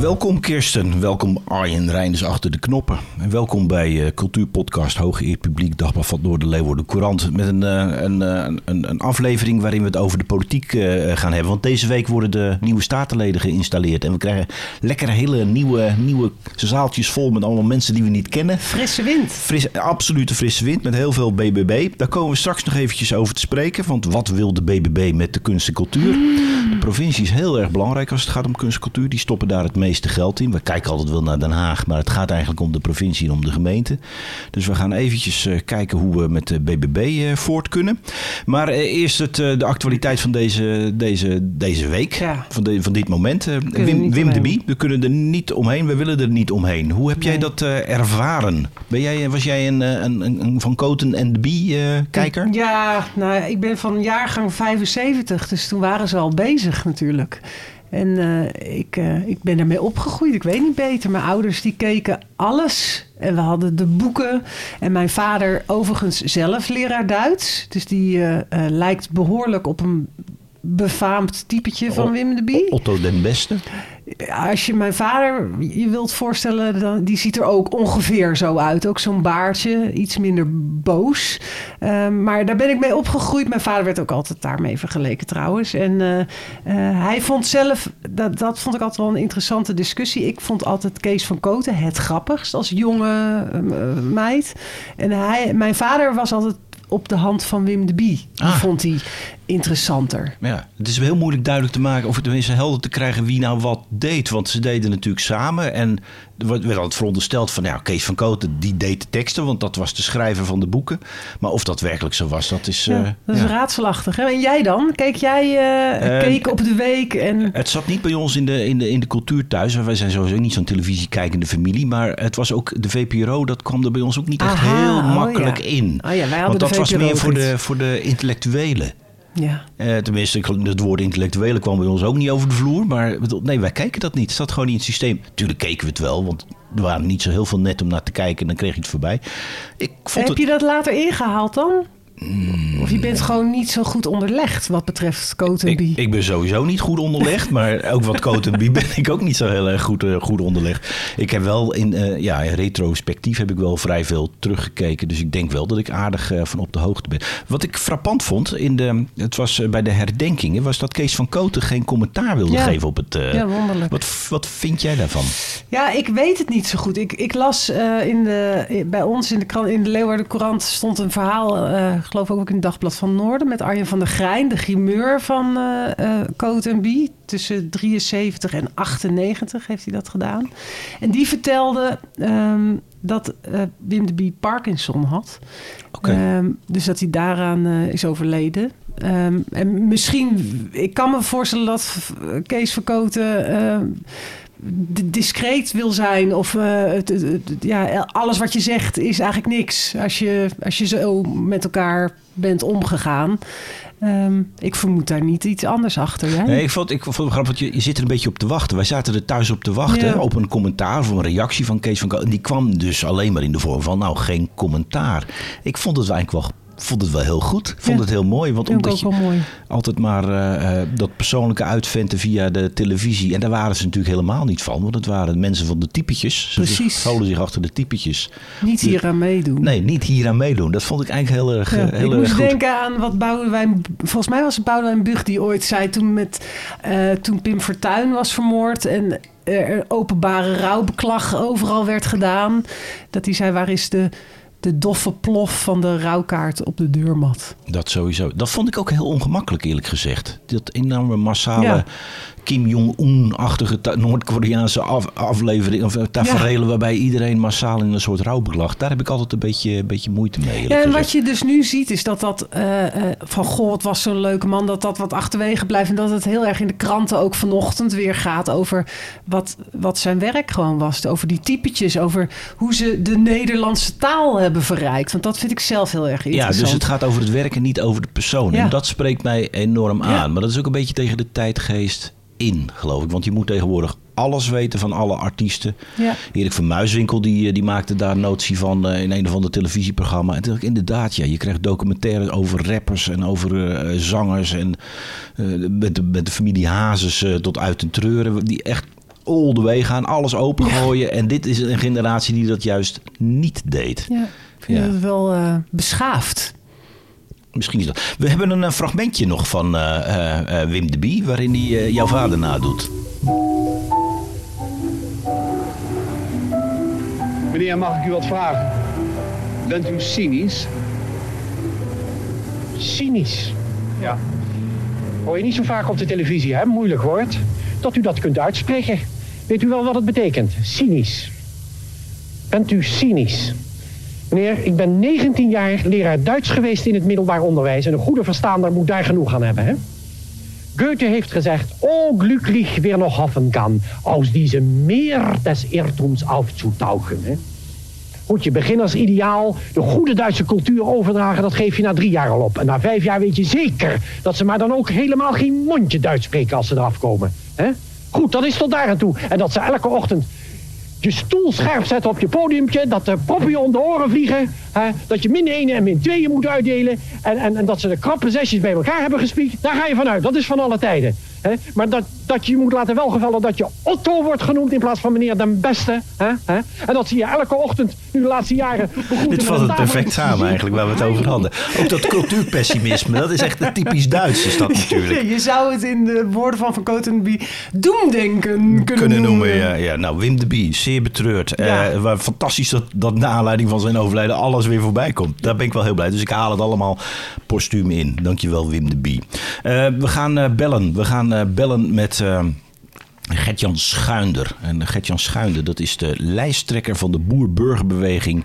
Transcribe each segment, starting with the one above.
Welkom Kirsten, welkom Arjen Reinders achter de knoppen. En welkom bij uh, Cultuurpodcast Hooggeëerd Publiek, Dagblad van Noord de Leeuwarden Courant. Met een, uh, een, een, een, aflevering waarin we het over de politiek gaan hebben. Want deze week worden de nieuwe statenleden geïnstalleerd. En we krijgen lekker hele nieuwe, nieuwe zaaltjes vol met allemaal mensen die we niet kennen. Frisse wind. Fris, absolute frisse wind met heel veel BBB. Daar komen we straks nog eventjes over te spreken. Want wat wil de BBB met de kunst en cultuur? Mm. De provincie is heel erg belangrijk als het gaat om kunst en cultuur. Die stoppen daar het meeste geld in. We kijken altijd wel naar Den Haag, maar het gaat eigenlijk om de provincie en om de gemeente. Dus we gaan eventjes uh, kijken hoe we met de BBB uh, voort kunnen. Maar uh, eerst het, de actualiteit van deze, deze, deze week, ja. van, de, van dit moment. Wim, Wim de Bie, we kunnen er niet omheen, we willen er niet omheen. Hoe heb nee. jij dat ervaren? Ben jij, was jij een, een, een Van Koten en de Bie kijker? Ja, nou, ik ben van jaargang 75, dus toen waren ze al bezig natuurlijk. En uh, ik, uh, ik ben ermee opgegroeid. Ik weet niet beter. Mijn ouders die keken alles. En we hadden de boeken. En mijn vader overigens zelf leraar Duits. Dus die uh, lijkt behoorlijk op een befaamd typetje van Wim de Bie. Otto den Beste als je mijn vader je wilt voorstellen, dan, die ziet er ook ongeveer zo uit. Ook zo'n baardje, iets minder boos. Um, maar daar ben ik mee opgegroeid. Mijn vader werd ook altijd daarmee vergeleken trouwens. En uh, uh, hij vond zelf, dat, dat vond ik altijd wel een interessante discussie. Ik vond altijd Kees van Koten het grappigst als jonge uh, meid. En hij, mijn vader was altijd op de hand van Wim de Bie. Ah. vond hij interessanter. Ja, het is heel moeilijk duidelijk te maken, of tenminste helder te krijgen wie nou wat deed. Want ze deden natuurlijk samen. En er werd altijd verondersteld van, nou, Kees van Koten, die deed de teksten, want dat was de schrijver van de boeken. Maar of dat werkelijk zo was, dat is. Ja, uh, dat is ja. raadselachtig. Hè? En jij dan? Keek jij uh, keek op de week? En... Het zat niet bij ons in de, in de, in de cultuur thuis. Wij zijn sowieso niet zo'n televisiekijkende familie. Maar het was ook de VPRO, dat kwam er bij ons ook niet echt heel makkelijk oh ja. in. Oh ja, wij want dat was meer voor de, voor de intellectuelen. Ja. Uh, tenminste, het woord intellectuele kwam bij ons ook niet over de vloer. Maar nee, wij kijken dat niet. Het zat gewoon niet in het systeem. Tuurlijk keken we het wel, want er waren niet zo heel veel net om naar te kijken. En dan kreeg je het voorbij. Ik vond Heb het... je dat later ingehaald dan? Mm. Of je bent gewoon niet zo goed onderlegd wat betreft Cote ik, ik, ben sowieso niet goed onderlegd, maar ook wat Cote ben ik ook niet zo heel erg goed, uh, goed onderlegd. Ik heb wel in, uh, ja, in retrospectief heb ik wel vrij veel teruggekeken, dus ik denk wel dat ik aardig uh, van op de hoogte ben. Wat ik frappant vond, in de, het was bij de herdenkingen, was dat Kees van Koten geen commentaar wilde ja. geven op het... ja, wonderlijk. Wat, wat vind jij daarvan? Ja, ik weet het niet zo goed. Ik, ik las in de, bij ons in de, krant, in de Leeuwarden Courant stond een verhaal geloof ook in het Dagblad van Noorden met Arjen van der Grijn, de grimeur van uh, Coat en Bie. Tussen 73 en 98 heeft hij dat gedaan. En die vertelde um, dat uh, Wim de Bie Parkinson had. Okay. Um, dus dat hij daaraan is overleden. Um, en misschien, ik kan me voorstellen dat Kees Verkoten discreet wil zijn of uh, ja, alles wat je zegt is eigenlijk niks als je, als je zo met elkaar bent omgegaan. Um, ik vermoed daar niet iets anders achter. Hè? Nee, ik vond, ik vond het grappig, je, je zit er een beetje op te wachten. Wij zaten er thuis op te wachten ja. op een commentaar of een reactie van Kees van Ko. En die kwam dus alleen maar in de vorm van, nou, geen commentaar. Ik vond het eigenlijk wel vond het wel heel goed. Vond Ja. het heel mooi. Want Vind omdat ook je wel mooi. altijd maar eh, eh, dat persoonlijke uitventen via de televisie. En daar waren ze natuurlijk helemaal niet van. Want het waren mensen van de typetjes. Ze Precies. scholen zich achter de typetjes. Niet hier aan meedoen. Nee, niet hier aan meedoen. Dat vond ik eigenlijk heel erg, Ja, eh, heel ik erg moest goed. denken aan wat Boudewijn... Volgens mij was het Boudewijn Bug die ooit zei toen, met, toen Pim Fortuyn was vermoord... en er openbare rouwbeklag overal werd gedaan. Dat hij zei, waar is de, de doffe plof van de rouwkaart op de deurmat? Dat sowieso. Dat vond ik ook heel ongemakkelijk, eerlijk gezegd. Dat enorme massale Ja. Kim Jong-un-achtige Noord-Koreaanse af, aflevering of eh, taferelen waarbij iedereen massaal in een soort rouwbeklag. Daar heb ik altijd een beetje, een beetje moeite mee. Ja, en wat je dus nu ziet is dat dat eh, eh, van goh, het was zo'n leuke man, dat dat wat achterwege blijft. En dat het heel erg in de kranten ook vanochtend weer gaat over wat, wat zijn werk gewoon was. Over die typetjes, over hoe ze de Nederlandse taal hebben verrijkt. Want dat vind ik zelf heel erg Ja, interessant. dus het gaat over het werk en niet over de persoon. Ja. En dat spreekt mij enorm Ja. aan. Maar dat is ook een beetje tegen de tijdgeest in, geloof ik. Want je moet tegenwoordig alles weten van alle artiesten. Ja. Erik van Muiswinkel die, eh, die maakte daar notie van eh, in een of ander televisieprogramma. En toen dacht ik, inderdaad, ja, je krijgt documentaires over rappers en over eh, zangers. En met, de, met de familie Hazes eh, tot uit en treuren. Die echt all the way gaan, alles opengooien. En dit is een generatie die dat juist niet deed. Ja, ik vind Ja. het wel beschaafd. Misschien is dat. We hebben een eh, fragmentje nog van eh, eh, Wim de Bie, waarin hij jouw vader nadoet. Meneer, mag ik u wat vragen? Bent u cynisch? Cynisch. Ja. Hoor je niet zo vaak op de televisie, hè? Moeilijk woord. Dat u dat kunt uitspreken. Weet u wel wat het betekent? Cynisch. Bent u cynisch? Meneer, ik ben 19 jaar leraar Duits geweest in het middelbaar onderwijs. En een goede verstaander moet daar genoeg aan hebben, hè? Goethe heeft gezegd, O glücklich wer noch hoffen kann, aus diesem Meer des Irrtums aufzutauchen. Hè? Goed, je beginnersideaal, de goede Duitse cultuur overdragen, dat geef je na drie jaar al op. En na vijf jaar weet je zeker dat ze maar dan ook helemaal geen mondje Duits spreken als ze eraf komen. Goed, dat is tot daar aan toe. En dat ze elke ochtend je stoel scherp zetten op je podiumpje, dat de proppen je om de oren vliegen, hè? dat je min 1 en min 2 moet uitdelen en, en, en dat ze de krappe zesjes bij elkaar hebben gespiekt, daar ga je vanuit. Dat is van alle tijden. Hè? Maar dat, dat je je moet laten welgevallen dat je Otto wordt genoemd in plaats van meneer den Beste. Hè? Hè? En dat zie je elke ochtend, nu de laatste jaren, Dit een het perfect samen eigenlijk, waar we het over hadden. Ook dat cultuurpessimisme, dat is echt een typisch Duits is dat natuurlijk. Je zou het in de woorden van Van Cotenby doemdenken kunnen, Kunnen noemen, ja, ja. Nou, Wim de Bie, zeer betreurd. Ja. Eh, waar fantastisch dat, dat na aanleiding van zijn overlijden alles weer voorbij komt. Daar ben ik wel heel blij. Dus ik haal het allemaal postuum in. Dankjewel, Wim de Bie. Eh, we gaan eh, bellen. We gaan eh, bellen met... eh, Gertjan Schuinder. En Gertjan Schuinder, dat is de lijsttrekker van de Boer-Burgerbeweging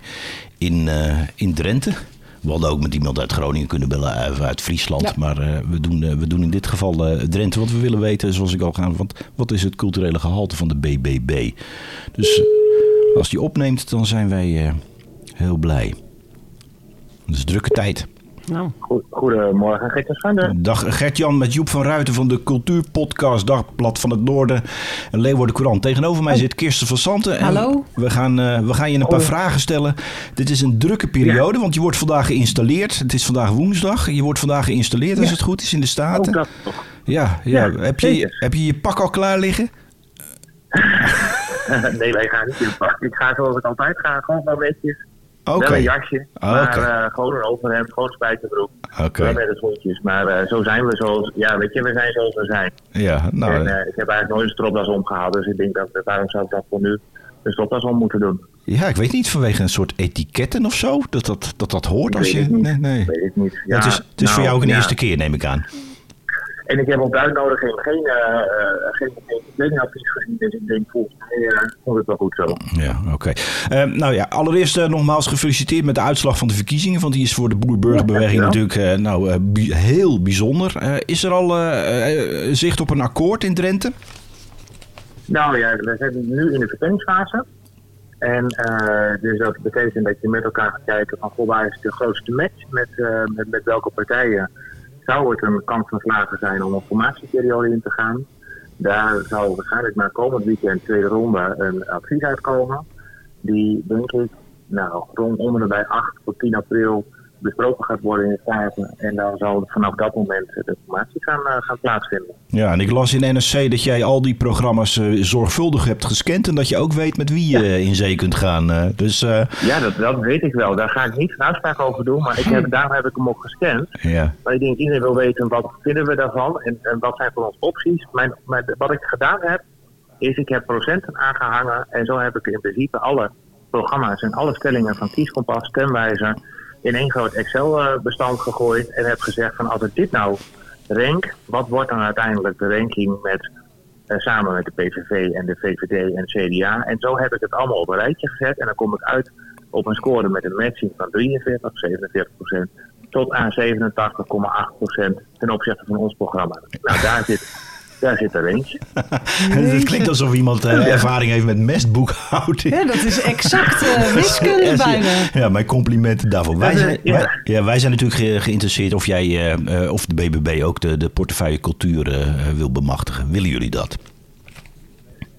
in, eh, in Drenthe. We hadden ook met iemand uit Groningen kunnen bellen, uit, Friesland. Ja. Maar we, doen, we doen in dit geval Drenthe. Want we willen weten, zoals ik al ga, want wat is het culturele gehalte van de BBB? Dus als die opneemt, dan zijn wij heel blij. Het is drukke tijd. Nou, Goed- Goedemorgen, Gertjan Schuinder. Dag Gert-Jan met Joep van Ruiten van de Cultuurpodcast Dagblad van het Noorden en Leeuwarden Courant. Tegenover mij zit Kirsten van Santen. En Hallo. We gaan, eh, we gaan je een paar Oh. vragen stellen. Dit is een drukke periode, want je wordt vandaag geïnstalleerd. Het is vandaag woensdag. Je wordt vandaag geïnstalleerd als Ja. het goed is in de Staten. Ook dat toch. Ja, ja. Ja, heb, je, heb je je pak al klaar liggen? nee, wij gaan niet in het pak. Ik ga zoals ik altijd ga, gewoon wel netjes. Oké. Wel een jasje, maar eh, gewoon een overhemd, gewoon spijkerbroek. Oké. Wel met de schoentjes. Maar eh, zo zijn we zoals, ja weet je, we zijn zoals we zijn. Ja, nou, en eh, ik heb eigenlijk nooit een stropdas omgehaald, dus ik denk dat waarom zou ik dat voor nu een stropdas om moeten doen? ja, ik weet niet vanwege een soort etiketten of zo, dat dat, dat, dat hoort als je... Nee, nee. Weet ik niet. Ja, het is, het is voor nou, jou ook een ja. eerste keer, neem ik aan. En ik heb op de uitnodiging geen, eh, eh, geen, geen kledingadvies gezien, dus ik denk volgens mij eh, komt het wel goed zo. Ja, oké. Eh, nou ja, allereerst nogmaals gefeliciteerd met de uitslag van de verkiezingen. Want die is voor de Boer-Burgerbeweging Ja, natuurlijk nou, bi- heel bijzonder. Is er al zicht op een akkoord in Drenthe? Nou ja, we zijn nu in de verkenningsfase. En dus dat betekent dat je met elkaar gaat kijken van goh, waar is de grootste match met, met, met welke partijen zou het een kans van slagen zijn om een formatieperiode in te gaan. Daar zal waarschijnlijk na komend weekend, tweede ronde, een advies uitkomen. Die denk ik nou, rond onder de bij 8 tot 10 april besproken gaat worden in de Staten. En dan zal vanaf dat moment de formatie gaan, eh, gaan plaatsvinden. Ja, en ik las in NSC dat jij al die programma's eh, zorgvuldig hebt gescand. En dat je ook weet met wie je eh, in zee kunt gaan. dus Ja, dat, dat weet ik wel. Daar ga ik niet een uitspraak over doen. Maar ik heb, daarom heb ik hem ook gescand. ja. Maar ik denk iedereen wil weten wat vinden we daarvan en, en wat zijn voor ons opties. Mijn, mijn, wat ik gedaan heb, is ik heb procenten aangehangen en zo heb ik in principe alle programma's en alle stellingen van Kieskompas, Stemwijzer in één groot Excel-bestand gegooid en heb gezegd van als ik dit nou rank, wat wordt dan uiteindelijk de ranking met, eh, samen met de PVV en de VVD en CDA? En zo heb ik het allemaal op een rijtje gezet en dan kom ik uit op een score met een matching van 43, 47 procent tot aan 87,8 procent ten opzichte van ons programma. Nou, daar zit daar zit er eentje. het klinkt alsof iemand uh, ervaring heeft met mestboekhouding. Ja, dat is exact uh, wiskunde bijna. Ja, mijn complimenten daarvoor. Wij zijn, wij, ja, wij zijn natuurlijk geïnteresseerd of jij uh, of de BBB ook de, de portefeuille cultuur wil bemachtigen. Willen jullie dat?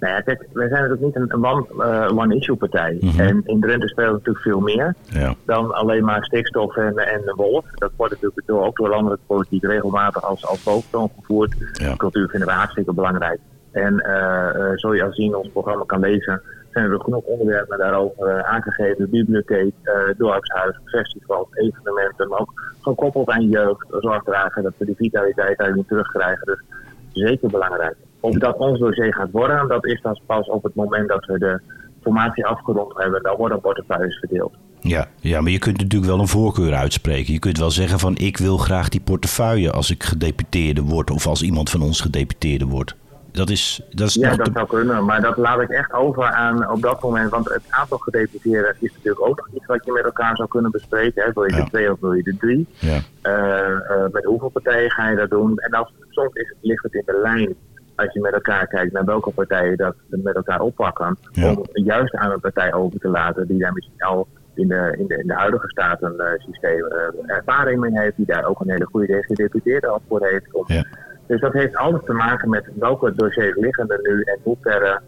Nou ja, kijk, wij zijn natuurlijk niet een, een one-issue-partij. Mhm. En in Drenthe spelen natuurlijk veel meer ja. dan alleen maar stikstof en, en de wolf. Dat wordt natuurlijk door, ook door landelijke politiek regelmatig als, als boventoon gevoerd. Ja. Cultuur vinden we hartstikke belangrijk. En uh, zoals je al zien ons programma kan lezen, zijn er genoeg onderwerpen daarover aangegeven. Bibliotheek, uh, dorpshuis, festivals, evenementen, maar ook gekoppeld aan jeugd. Zorg dragen dat we die vitaliteit daarin terugkrijgen. Dus zeker belangrijk. Of dat ons dossier gaat worden, dat is dan pas op het moment dat we de formatie afgerond hebben. Dan worden portefeuilles verdeeld. Ja, ja, maar je kunt natuurlijk wel een voorkeur uitspreken. Je kunt wel zeggen van ik wil graag die portefeuille als ik gedeputeerde word of als iemand van ons gedeputeerde wordt. Dat is, dat is ja, dat zou kunnen, maar dat laat ik echt over aan op dat moment. Want het aantal gedeputeerden is natuurlijk ook nog iets wat je met elkaar zou kunnen bespreken. Hè. Wil je ja. er twee of wil je er drie? Ja. Uh, uh, met hoeveel partijen ga je dat doen? En als, soms is, ligt het in de lijn als je met elkaar kijkt naar welke partijen dat met elkaar oppakken, om juist aan een partij over te laten die daar misschien al in de, in de, in de huidige statensysteem uh, ervaring mee heeft, die daar ook een hele goede gedeputeerde al voor heeft. Om, Dus dat heeft alles te maken met welke dossiers liggen er nu en hoe ver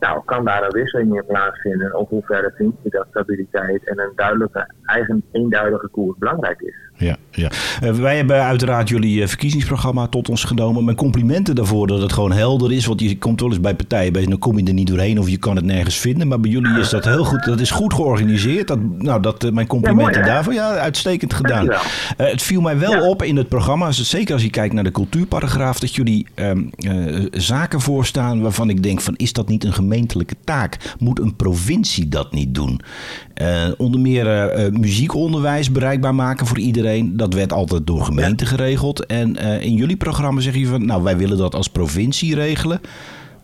nou, kan daar een wisseling in plaatsvinden? Of hoe ver vind je dat stabiliteit en een duidelijke, eigen eenduidige koers belangrijk is? Ja, ja. Uh, wij hebben uiteraard jullie uh, verkiezingsprogramma tot ons genomen. Mijn complimenten daarvoor dat het gewoon helder is. Want je komt wel eens bij partijen bij, dan kom je er niet doorheen of je kan het nergens vinden. Maar bij jullie is dat heel goed. Dat is goed georganiseerd. Dat, nou, dat, uh, mijn complimenten ja, daarvoor. Ja, uitstekend gedaan. het viel mij wel ja. op in het programma, zeker als je kijkt naar de cultuurparagraaf, dat jullie ehm, zaken voorstaan waarvan ik denk van is dat niet een gemeentelijke taak? Moet een provincie dat niet doen? onder meer muziekonderwijs bereikbaar maken voor iedereen dat werd altijd door gemeenten geregeld. En uh, in jullie programma zeg je van, nou wij willen dat als provincie regelen.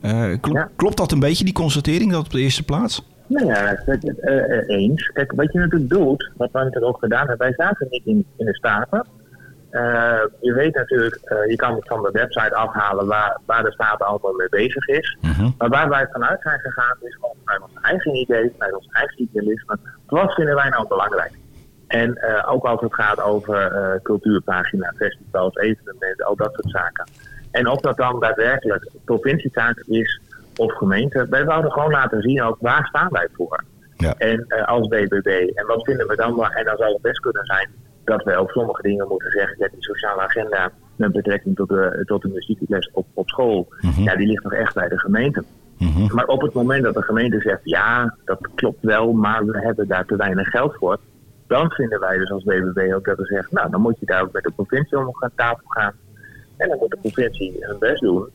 Uh, kl ja. Klopt dat een beetje, die constatering, dat op de eerste plaats? Nou ja, uh, eens. Kijk, wat je natuurlijk doet, wat we natuurlijk ook gedaan hebben, wij zaten niet in, in de Staten. je weet natuurlijk, je kan het van de website afhalen waar, waar de Staten allemaal mee bezig is. Uh -huh. Maar waar wij vanuit zijn gegaan is gewoon bij ons eigen idee, bij ons eigen idealisme. Wat vinden wij nou belangrijk? En uh, ook als het gaat over uh, cultuurpagina, festivals, evenementen, al dat soort zaken. En of dat dan daadwerkelijk provincietaak is of gemeente, wij wouden gewoon laten zien ook waar staan wij voor. Ja. En uh, als BBB. En wat vinden we dan? En dan zou het best kunnen zijn dat we ook sommige dingen moeten zeggen. Dat die sociale agenda met betrekking tot de, tot de muziekles op, op school, mm -hmm. ja, die ligt nog echt bij de gemeente. Mm -hmm. Maar op het moment dat de gemeente zegt, ja, dat klopt wel, maar we hebben daar te weinig geld voor dan vinden wij dus als BBB ook dat we zeggen, nou dan moet je daar ook met de provincie om gaan tafel gaan. En dan moet de provincie hun best doen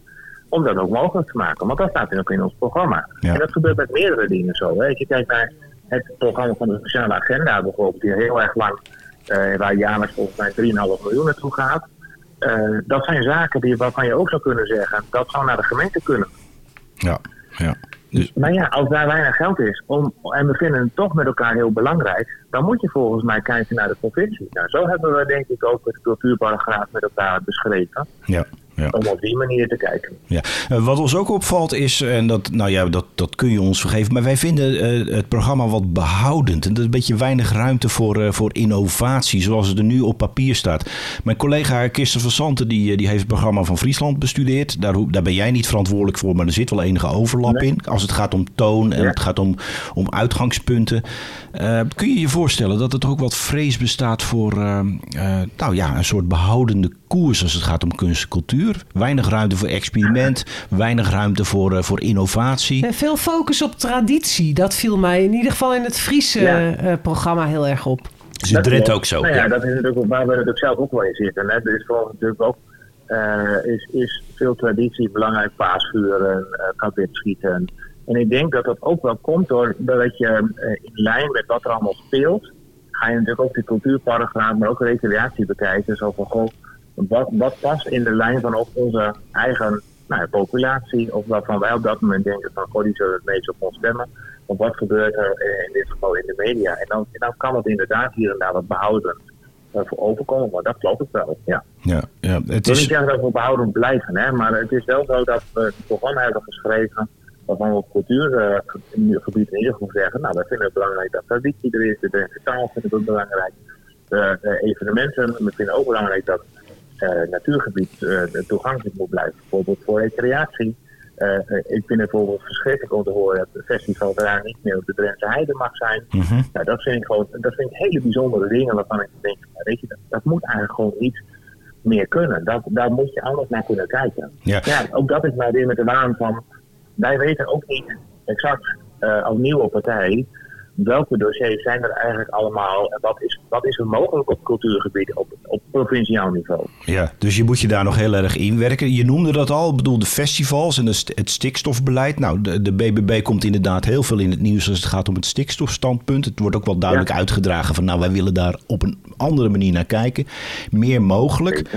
om dat ook mogelijk te maken. Want dat staat ook in ons programma. Ja. En dat gebeurt met meerdere dingen zo. Hè. Als je kijkt naar het programma van de sociale agenda bijvoorbeeld, die heel erg lang, uh, waar jaarlijks volgens mij 3,5 miljoen naartoe gaat. Uh, dat zijn zaken die, waarvan je ook zou kunnen zeggen, dat zou naar de gemeente kunnen. Ja, ja. Dus... Maar ja, als daar weinig geld is om, en we vinden het toch met elkaar heel belangrijk, dan moet je volgens mij kijken naar de provincie. Nou, zo hebben we denk ik ook het cultuurparagraaf met elkaar beschreven. Ja. Ja. Om op die manier te kijken. Ja. Uh, wat ons ook opvalt is, en dat, nou ja, dat, dat kun je ons vergeven, maar wij vinden uh, het programma wat behoudend. En er is een beetje weinig ruimte voor, uh, voor innovatie, zoals het er nu op papier staat. Mijn collega Kirsten van Santen, die, die heeft het programma van Friesland bestudeerd. Daar, daar ben jij niet verantwoordelijk voor, maar er zit wel enige overlap nee. in. Als het gaat om toon en ja. het gaat om, om uitgangspunten. kun je je voorstellen dat er toch ook wat vrees bestaat voor nou ja, een soort behoudende koers als het gaat om kunst en cultuur? Weinig ruimte voor experiment, weinig ruimte voor, uh, voor innovatie. En veel focus op traditie. Dat viel mij in ieder geval in het Friese ja. uh, programma heel erg op. Dus in Drenthe ook zo. Nou ja, ja, dat is natuurlijk waar we natuurlijk zelf ook wel in zitten. Hè. Dus voor natuurlijk ook uh, is, is veel traditie, belangrijk paasvuren, uh, schieten. En ik denk dat dat ook wel komt doordat je uh, in lijn met wat er allemaal speelt, ga je natuurlijk ook de cultuurparagraaf, maar ook recreatie bekijken. Zo van, goh, wat, wat past in de lijn van onze eigen nou, populatie, of waarvan wij op dat moment denken van, goh, die zullen het meest op ons stemmen. Of wat gebeurt er in dit geval in de media? En dan, dan kan het inderdaad hier en daar wat behoudend voor overkomen, maar dat geloof ik wel, ja. Ja, ja het is... Ik wil niet zeggen dat we behoudend blijven, hè, maar het is wel zo dat we het programma hebben geschreven waarvan we op cultuurgebied in ieder geval zeggen, nou, we vinden het belangrijk dat traditie er is, de taal vinden we belangrijk, de, evenementen, we vinden ook belangrijk dat natuurgebied uh, toegankelijk moet blijven, bijvoorbeeld voor recreatie. Uh, ik vind het bijvoorbeeld verschrikkelijk om te horen dat het festival daar niet meer op de Drentse Heide mag zijn. Mm nou, dat, vind ik gewoon, dat vind ik hele bijzondere dingen waarvan ik denk, weet je, dat, dat, moet eigenlijk gewoon niet meer kunnen. Dat, daar moet je anders naar kunnen kijken. Ja. ja ook dat is mij weer met de waan van, wij weten ook niet exact uh, als nieuwe partij welke dossiers zijn er eigenlijk allemaal en wat is, wat is er mogelijk op cultuurgebied op, op provinciaal niveau. Ja, dus je moet je daar nog heel erg inwerken. Je noemde dat al, bedoel de festivals en het stikstofbeleid. Nou, de, de BBB komt inderdaad heel veel in het nieuws als het gaat om het stikstofstandpunt. Het wordt ook wel duidelijk uitgedragen van nou, wij willen daar op een andere manier naar kijken. Meer mogelijk.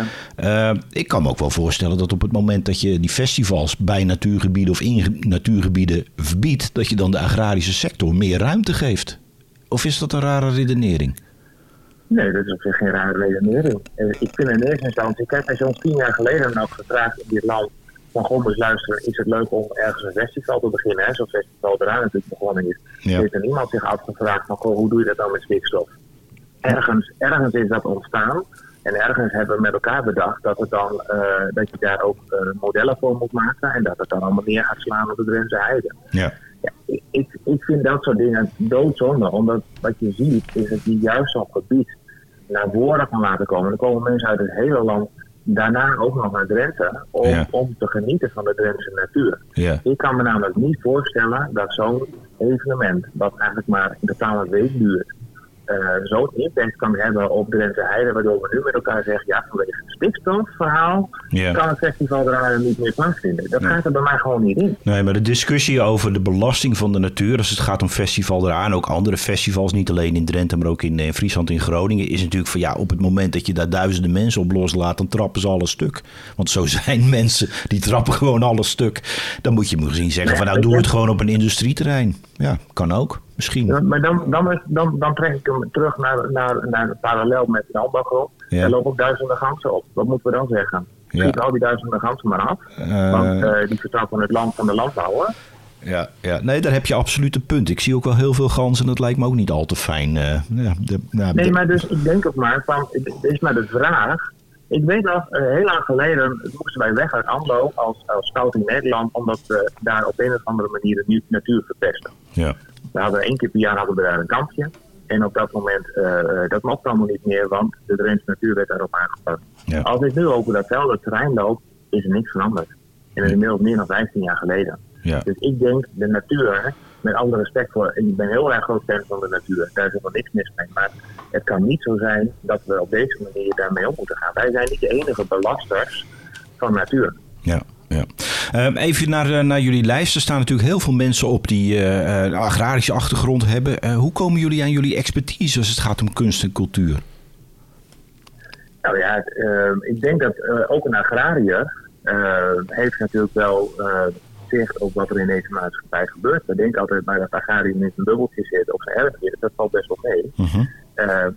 Uh, ik kan me ook wel voorstellen dat op het moment dat je die festivals bij natuurgebieden of in natuurgebieden verbiedt, dat je dan de agrarische sector meer ruimte geeft. Of is dat een rare redenering? Nee, dat is op zich geen rare redenering. Eh, ik vind in eerste instantie, ik heb mij zo'n tien jaar geleden nog gevraagd in dit land van eens luisteren, is het leuk om ergens een festival te beginnen? Zo'n festival eraan natuurlijk begonnen is. Ja. Heeft er niemand zich afgevraagd van goh, hoe doe je dat dan met stikstof? Ergens, ergens is dat ontstaan. En ergens hebben we met elkaar bedacht dat, het dan, uh, dat je daar ook uh, modellen voor moet maken. En dat het dan allemaal neer gaat slaan op de Drentse Heide. Ja ja, ik, ik vind dat soort dingen doodzonde. Omdat wat je ziet is dat je juist zo'n gebied naar woorden kan laten komen. Er komen mensen uit het hele land daarna ook nog naar Drenthe om, om te genieten van de Drentse natuur. Ja. Ik kan me namelijk niet voorstellen dat zo'n evenement, wat eigenlijk maar in totaal een week duurt, zo'n impact kan hebben op Drenthe Heide, waardoor we nu met elkaar zeggen, ja, vanwege het stikstofverhaal yeah. kan het festival er niet meer plaatsvinden. Dat gaat er bij mij gewoon niet in. Nee, maar de discussie over de belasting van de natuur, als het gaat om festival eraan, ook andere festivals, niet alleen in Drenthe, maar ook in, in Friesland, in Groningen, is natuurlijk van ja, op het moment dat je daar duizenden mensen op loslaat, dan trappen ze alles stuk. Want zo zijn mensen, die trappen gewoon alles stuk. Dan moet je misschien zeggen van nou, doe het gewoon op een industrieterrein. Ja, kan ook. Misschien. maar dan, dan, dan, dan trek ik hem terug naar, naar, naar parallel met de landbouwgrond. Ja. Er lopen ook duizenden ganzen op. Wat moeten we dan zeggen? Schiet al die duizenden ganzen maar af. Uh, want uh, die vertrappen het land van de landbouwer. Ja, ja, nee, daar heb je absoluut een punt. Ik zie ook wel heel veel ganzen en dat lijkt me ook niet al te fijn. Uh, ja, de, nee, maar dus ik denk ook maar van, het is maar de vraag. Ik weet nog, heel lang geleden moesten wij weg uit Amlo als, als scout in Nederland, omdat we daar op een of andere manier de natuur verpesten. Ja. We hadden één keer per jaar hadden we daar een kampje. En op dat moment, uh, dat mocht allemaal niet meer, want de Drentse natuur werd daarop aangepast. Als ik nu over datzelfde terrein loop, is er niks veranderd. En dat is inmiddels meer dan 15 jaar geleden. Ja. Dus ik denk, de natuur, met alle respect voor, ik ben heel erg groot fan van de natuur, daar is helemaal niks mis mee. Maar het kan niet zo zijn dat we op deze manier daarmee om moeten gaan. Wij zijn niet de enige belasters van natuur. Ja. Ja. Ehm, even naar, eh, naar jullie lijst. Er staan natuurlijk heel veel mensen op die uh, agrarische achtergrond hebben. hoe komen jullie aan jullie expertise als het gaat om kunst en cultuur? Nou ja, ehm, ik denk dat ook een agrariër heeft natuurlijk wel zicht op wat er in deze maatschappij gebeurt. We denken altijd bij dat agrariër in een bubbeltje zit of zijn erfenis. Dat valt best wel mee. Mhm.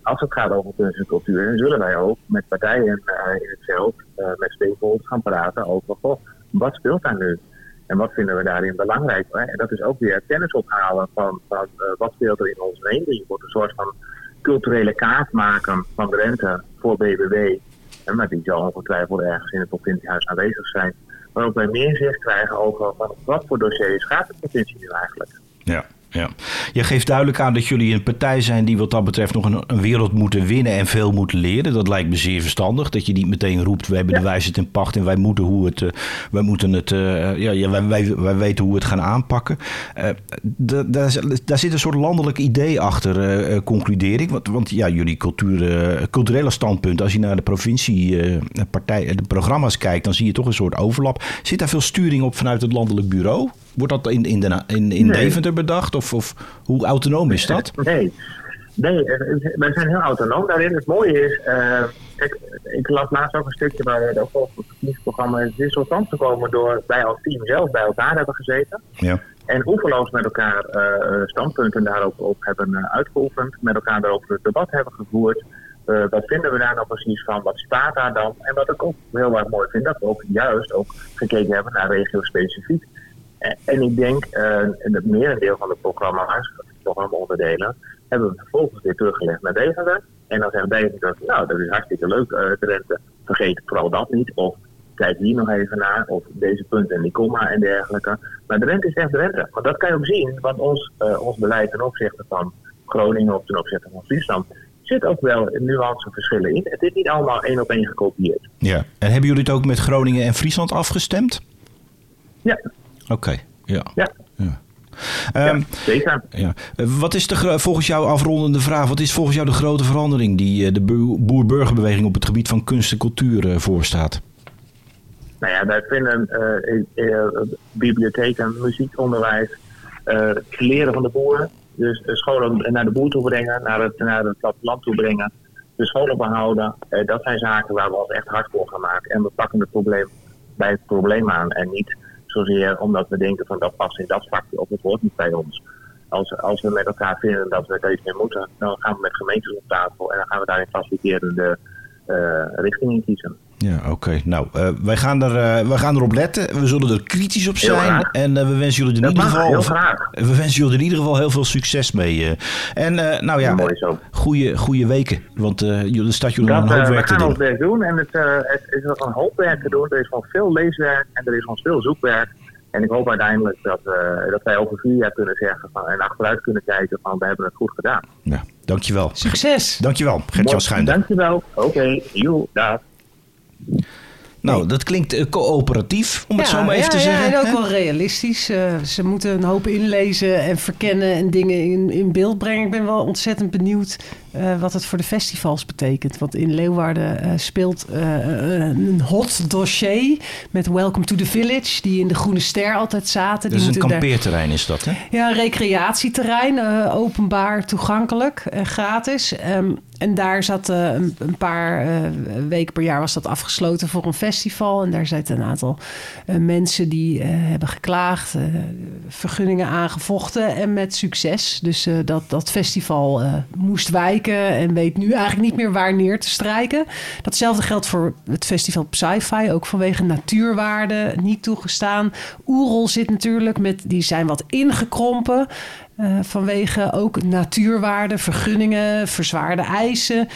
als het gaat over kunst en cultuur, dan zullen wij ook met partijen in het veld, met stakeholders gaan praten over wat speelt daar nu? En wat vinden we daarin belangrijk? Hè? En dat is ook weer kennis ophalen van, van wat speelt er in ons heen. Je moet een soort van culturele kaart maken van de rente voor BBW. Maar die zal ongetwijfeld ergens in het provinciehuis aanwezig zijn. Maar ook wij meer zicht krijgen over wat voor dossiers gaat de provincie nu eigenlijk. Ja, ja. Je geeft duidelijk aan dat jullie een partij zijn die wat dat betreft nog een, een wereld moeten winnen en veel moeten leren. Dat lijkt me zeer verstandig. Dat je niet meteen roept, we hebben de wijsheid in pacht en wij moeten, hoe het, uh, wij, moeten het, uh, ja, ja, wij, wij, wij, weten hoe we het gaan aanpakken. Uh, daar, daar zit een soort landelijk idee achter, concludeer ik. Want, want ja, jullie cultuur, culturele standpunt, als je naar de provinciepartij, de programma's kijkt, dan zie je toch een soort overlap. Zit daar veel sturing op vanuit het landelijk bureau? Wordt dat in, in, de, in, in nee. Deventer bedacht? Of, of hoe autonoom is dat? Nee. Nee, wij zijn heel autonoom daarin. Het mooie is, uh, ik, ik las laatst ook een stukje waar we ook over het verkiezingsprogramma is tot stand gekomen door wij als team zelf bij elkaar hebben gezeten. Ja. En oeverloos met elkaar uh, standpunten daarop op hebben uh, uitgeoefend, met elkaar daarover het debat hebben gevoerd. wat vinden we daar nou precies van? Wat staat daar dan? En wat ik ook heel erg mooi vind, dat we ook juist ook gekeken hebben naar regio-specifiek. En ik denk, in het merendeel van de programma's, programma-onderdelen, hebben we vervolgens weer teruggelegd naar Deventer. En dan zegt Deventer, nou, dat is hartstikke leuk, uh, Drenthe. Vergeet vooral dat niet. Of kijk hier nog even naar. Of deze punten en die komma en dergelijke. Maar Drenthe is echt Drenthe. Maar dat kan je ook zien, want ons, uh, ons beleid ten opzichte van Groningen of ten opzichte van Friesland zit ook wel nuanceverschillen in. Het is niet allemaal één op één gekopieerd. Ja, en hebben jullie het ook met Groningen en Friesland afgestemd? Ja. Oké, okay. ja. ja. ja. Um, ja, zeker. Ja. Wat is de, volgens jou afrondende vraag, wat is volgens jou de grote verandering die de boer-burgerbeweging op het gebied van kunst en cultuur uh, voorstaat? Nou ja, wij vinden uh, uh, bibliotheken, muziekonderwijs, leren van de boeren. Dus de scholen naar de boer toe brengen, naar het, naar het platteland toe brengen. De scholen behouden. dat zijn zaken waar we ons echt hard voor gaan maken. En we pakken het probleem bij het probleem aan en niet zozeer omdat we denken van dat past in dat vakje of het hoort niet bij ons. Als, als we met elkaar vinden dat we er iets mee moeten, dan gaan we met gemeentes op tafel en dan gaan we daarin faciliterende uh, richtingen kiezen. Ja, oké. Okay. Nou, uh, wij, gaan er, uh, wij gaan erop letten. We zullen er kritisch op zijn. En uh, we wensen jullie er in ieder geval. Heel graag. We wensen jullie in ieder geval heel veel succes mee. en nou ja, goede, goede weken. Want jullie stad jullie dat, een hoop werk te doen. We gaan ons werk doen. En het, het is nog een hoop werk te doen. Er is gewoon veel leeswerk en er is gewoon veel zoekwerk. En ik hoop uiteindelijk dat, dat wij over vier jaar kunnen zeggen van, en achteruit kunnen kijken van we hebben het goed gedaan. Ja, dankjewel. Succes. Dankjewel, Gert-Jan Schuinder. Dankjewel. Oké, okay. joe, dag. Nou, dat klinkt uh, coöperatief, om ja, het zo maar ja, even te ja, zeggen. en ook wel realistisch. Uh, ze moeten een hoop inlezen en verkennen en dingen in, in beeld brengen. Ik ben wel ontzettend benieuwd uh, wat het voor de festivals betekent. Want in Leeuwarden speelt een hot dossier met Welcome to the Village... die in de Groene Ster altijd zaten. Die een kampeerterrein is dat, hè? Ja, een recreatieterrein. openbaar, toegankelijk en gratis. Um, en daar zat een, een, paar weken per jaar was dat afgesloten voor een festival. En daar zaten een aantal mensen die hebben geklaagd, vergunningen aangevochten en met succes. Dus dat, dat festival moest wijken en weet nu eigenlijk niet meer waar neer te strijken. Datzelfde geldt voor het festival Sci-Fi, ook vanwege natuurwaarden niet toegestaan. Oerol zit natuurlijk met, die zijn wat ingekrompen. Uh, vanwege ook natuurwaarden, vergunningen, verzwaarde eisen.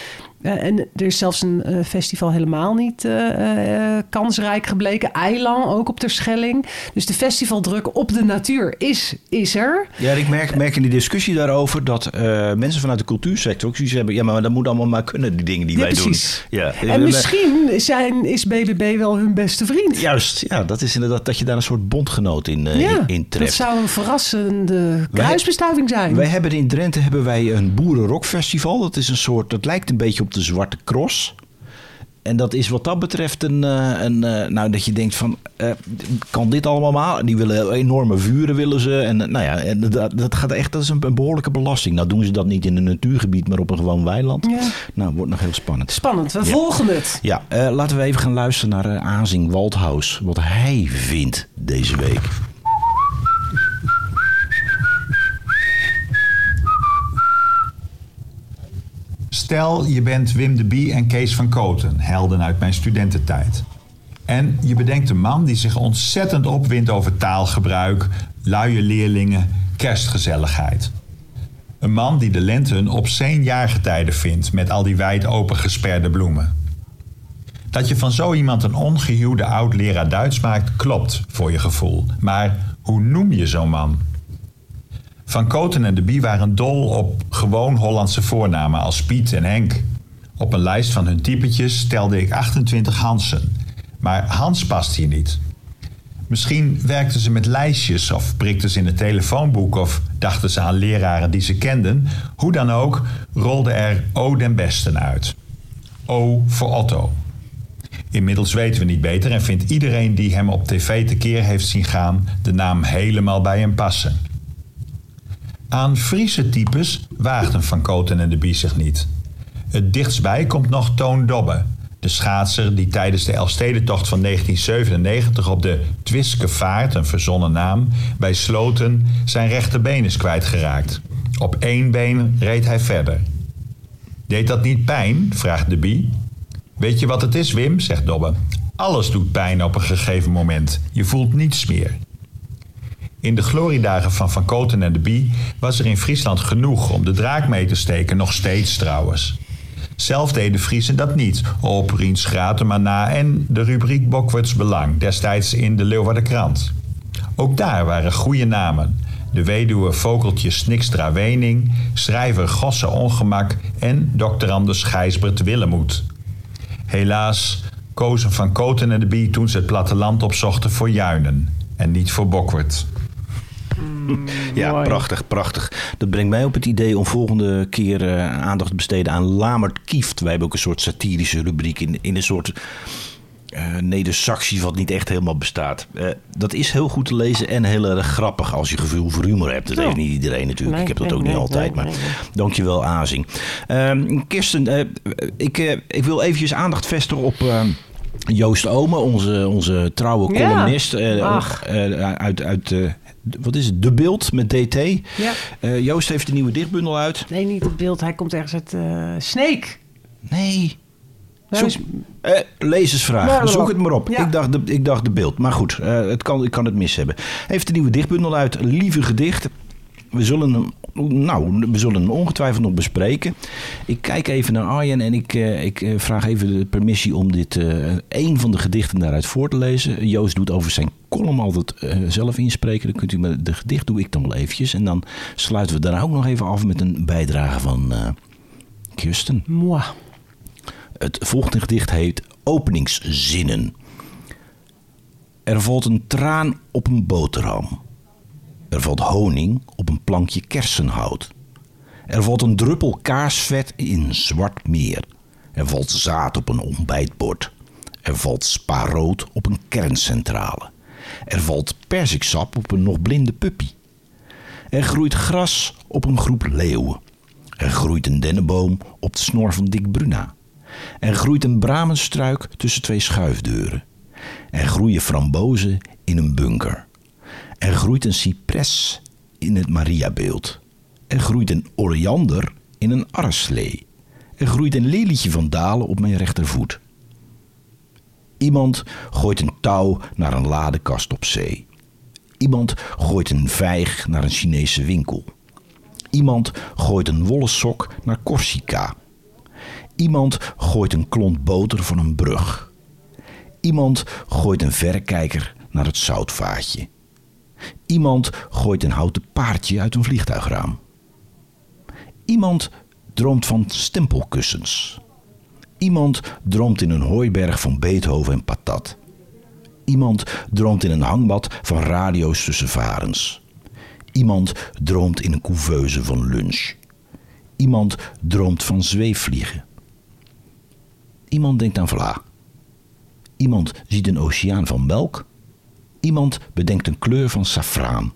Uh, en er is zelfs een uh, festival helemaal niet uh, kansrijk gebleken. Eiland, ook op Terschelling. Dus de festivaldruk op de natuur is, is er. Ja, ik merk, merk in die discussie daarover dat mensen vanuit de cultuursector ook zoiets hebben. Ja, maar dat moet allemaal maar kunnen, die dingen die ja, wij precies. doen. Ja, en misschien zijn, is BBB wel hun beste vriend. Juist, ja, dat is inderdaad dat je daar een soort bondgenoot in, ja, in, in treft. Dat zou een verrassende kruisbestuiving zijn. Wij hebben in Drenthe hebben wij een boerenrockfestival. Dat is een soort, dat lijkt een beetje op de Zwarte Cross. En dat is wat dat betreft een, een, nou dat je denkt van, uh, kan dit allemaal maar? Die willen enorme vuren willen ze. En nou ja, en dat, dat gaat echt, dat is een, een, behoorlijke belasting. Nou doen ze dat niet in een natuurgebied, maar op een gewoon weiland. Ja. Nou, wordt nog heel spannend. Spannend, we ja. volgen het. Ja, uh, laten we even gaan luisteren naar uh, Azing Waldhaus. Wat hij vindt deze week. Stel, je bent Wim de Bie en Kees van Koten, helden uit mijn studententijd. En je bedenkt een man die zich ontzettend opwindt over taalgebruik, luie leerlingen, kerstgezelligheid. Een man die de lente een obscene jaargetijde vindt met al die wijd open gesperde bloemen. Dat je van zo iemand een ongehuwde oud-leraar Duits maakt, klopt voor je gevoel. Maar hoe noem je zo'n man? Van Koten en de Bie waren dol op gewoon Hollandse voornamen als Piet en Henk. Op een lijst van hun typetjes stelde ik 28 Hansen. Maar Hans past hier niet. Misschien werkten ze met lijstjes of prikten ze in het telefoonboek of dachten ze aan leraren die ze kenden. Hoe dan ook rolde er O den Besten uit. O voor Otto. Inmiddels weten we niet beter en vindt iedereen die hem op tv tekeer heeft zien gaan de naam helemaal bij hem passen. Aan Friese types waagden Van Koten en de Bie zich niet. Het dichtstbij komt nog Toon Dobbe, de schaatser die tijdens de Elfstedentocht van 1997 op de Twiske Vaart, een verzonnen naam, bij Sloten zijn rechterbeen is kwijtgeraakt. Op één been reed hij verder. Deed dat niet pijn? vraagt de Bie. Weet je wat het is, Wim? zegt Dobbe. Alles doet pijn op een gegeven moment. Je voelt niets meer. In de gloriedagen van Van Koten en de Bie was er in Friesland genoeg om de draak mee te steken, nog steeds trouwens. Zelf deden Friesen dat niet, op Riens na en de rubriek Bokwerts Belang, destijds in de Leeuwardenkrant. Ook daar waren goede namen. De weduwe Vogeltje Snikstra Wening, schrijver Gosse Ongemak en. Anders Gijsbert Willemoed. Helaas kozen Van Koten en de Bie toen ze het platteland opzochten voor Juinen en niet voor Bokwert. Ja, Mooi. prachtig, prachtig. Dat brengt mij op het idee om volgende keer eh, aandacht te besteden aan Lamert Kieft. Wij hebben ook een soort satirische rubriek in, in een soort eh Neder-Saxie wat niet echt helemaal bestaat. Eh, dat is heel goed te lezen en heel erg grappig als je gevoel voor humor hebt. Dat Ja. heeft niet iedereen natuurlijk. Nee, ik heb dat nee, ook niet altijd. maar dankjewel, Azing. Ehm Kirsten, ik, ik wil eventjes aandacht vestigen op... Joost Ome, onze, onze trouwe Ja. columnist uit, uit wat is het? De Beeld met DT. Ja. Eh, Joost heeft een nieuwe dichtbundel uit. Nee, niet het beeld. Hij komt ergens uit eh Snake. Nee. Nou, Zoek, eh, lezersvraag. Ja, Zoek het maar op. ja. Ik, dacht de, ik dacht de beeld. Maar goed, het kan, ik kan het mis hebben. Heeft een nieuwe dichtbundel uit. Lieve gedicht. We zullen hem, nou, we zullen hem ongetwijfeld nog bespreken. Ik kijk even naar Arjen en ik, ik vraag even de permissie om dit een van de gedichten daaruit voor te lezen. Joost doet over zijn column altijd eh, zelf inspreken. Dan kunt u me de gedicht doe ik dan wel eventjes. En dan sluiten we daarna ook nog even af met een bijdrage van eh Kirsten. Moi. Het volgende gedicht heet Openingszinnen. Er valt een traan op een boterham. Er valt honing op een plankje kersenhout. Er valt een druppel kaarsvet in zwart meer. Er valt zaad op een ontbijtbord. Er valt spaarrood op een kerncentrale. Er valt persiksap op een nog blinde puppy. Er groeit gras op een groep leeuwen. Er groeit een dennenboom op de snor van Dick Bruna. Er groeit een bramenstruik tussen twee schuifdeuren. Er groeien frambozen in een bunker. Er groeit een cipres in het Mariabeeld. Er groeit een oriander in een arreslee. Er groeit een lelietje van dalen op mijn rechtervoet. Iemand gooit een touw naar een ladekast op zee. Iemand gooit een vijg naar een Chinese winkel. Iemand gooit een wollen sok naar Corsica. Iemand gooit een klont boter van een brug. Iemand gooit een verrekijker naar het zoutvaatje. Iemand gooit een houten paardje uit een vliegtuigraam. Iemand droomt van stempelkussens. Iemand droomt in een hooiberg van Beethoven en patat. Iemand droomt in een hangbad van radio's tussen varens. Iemand droomt in een couveuse van lunch. Iemand droomt van zweefvliegen. Iemand denkt aan vla. Iemand ziet een oceaan van melk. Iemand bedenkt een kleur van safraan.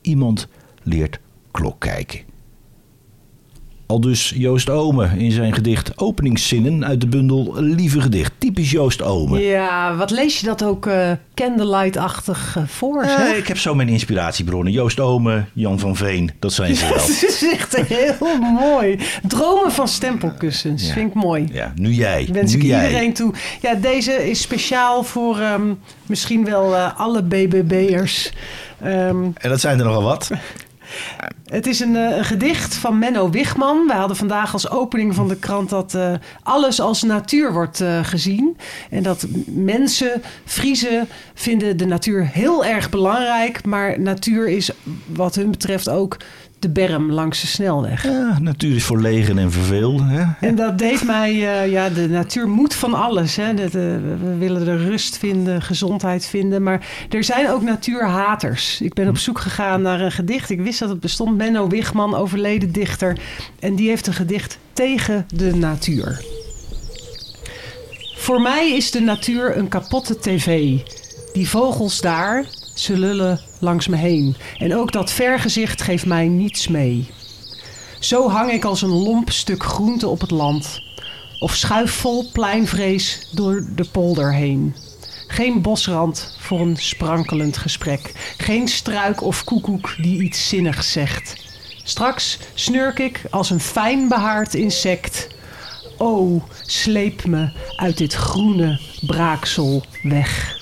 Iemand leert klok kijken. Al dus Joost Ome in zijn gedicht Openingszinnen uit de bundel Lieve Gedicht. Typisch Joost Ome. Ja, wat lees je dat ook eh, candlelight-achtig eh, voor, zeg? ik heb zo mijn inspiratiebronnen. Joost Ome, Jan van Veen, dat zijn ze wel. Het is echt heel mooi. Dromen van stempelkussens. Ja. Vind ik mooi. Ja, nu jij. Wens nu ik jij. iedereen toe. Ja, deze is speciaal voor ehm, misschien wel alle BBB'ers. Ehm, En dat zijn er nogal wat. Het is een, eh, een gedicht van Menno Wigman. Wij hadden vandaag als opening van de krant dat eh, alles als natuur wordt eh, gezien. En dat mensen, Friese, vinden de natuur heel erg belangrijk. Maar natuur is wat hun betreft ook de berm langs de snelweg. Ja, natuur is verlegen en verveeld. Hè? En dat deed mij, eh, ja, de natuur moet van alles. Hè. Dat, we willen de rust vinden, gezondheid vinden. Maar er zijn ook natuurhaters. Ik ben op zoek gegaan naar een gedicht. Ik wist dat het bestond. Menno Wigman, overleden dichter. En die heeft een gedicht tegen de natuur. Voor mij is de natuur een kapotte tv. Die vogels daar, ze lullen langs me heen. En ook dat vergezicht geeft mij niets mee. Zo hang ik als een lomp stuk groente op het land. Of schuif vol pleinvrees door de polder heen. Geen bosrand voor een sprankelend gesprek. Geen struik of koekoek die iets zinnigs zegt. Straks snurk ik als een fijn behaard insect. O, sleep me uit dit groene braaksel weg.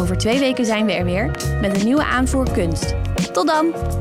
Over twee weken zijn we er weer met een nieuwe aanvoer kunst. Tot dan!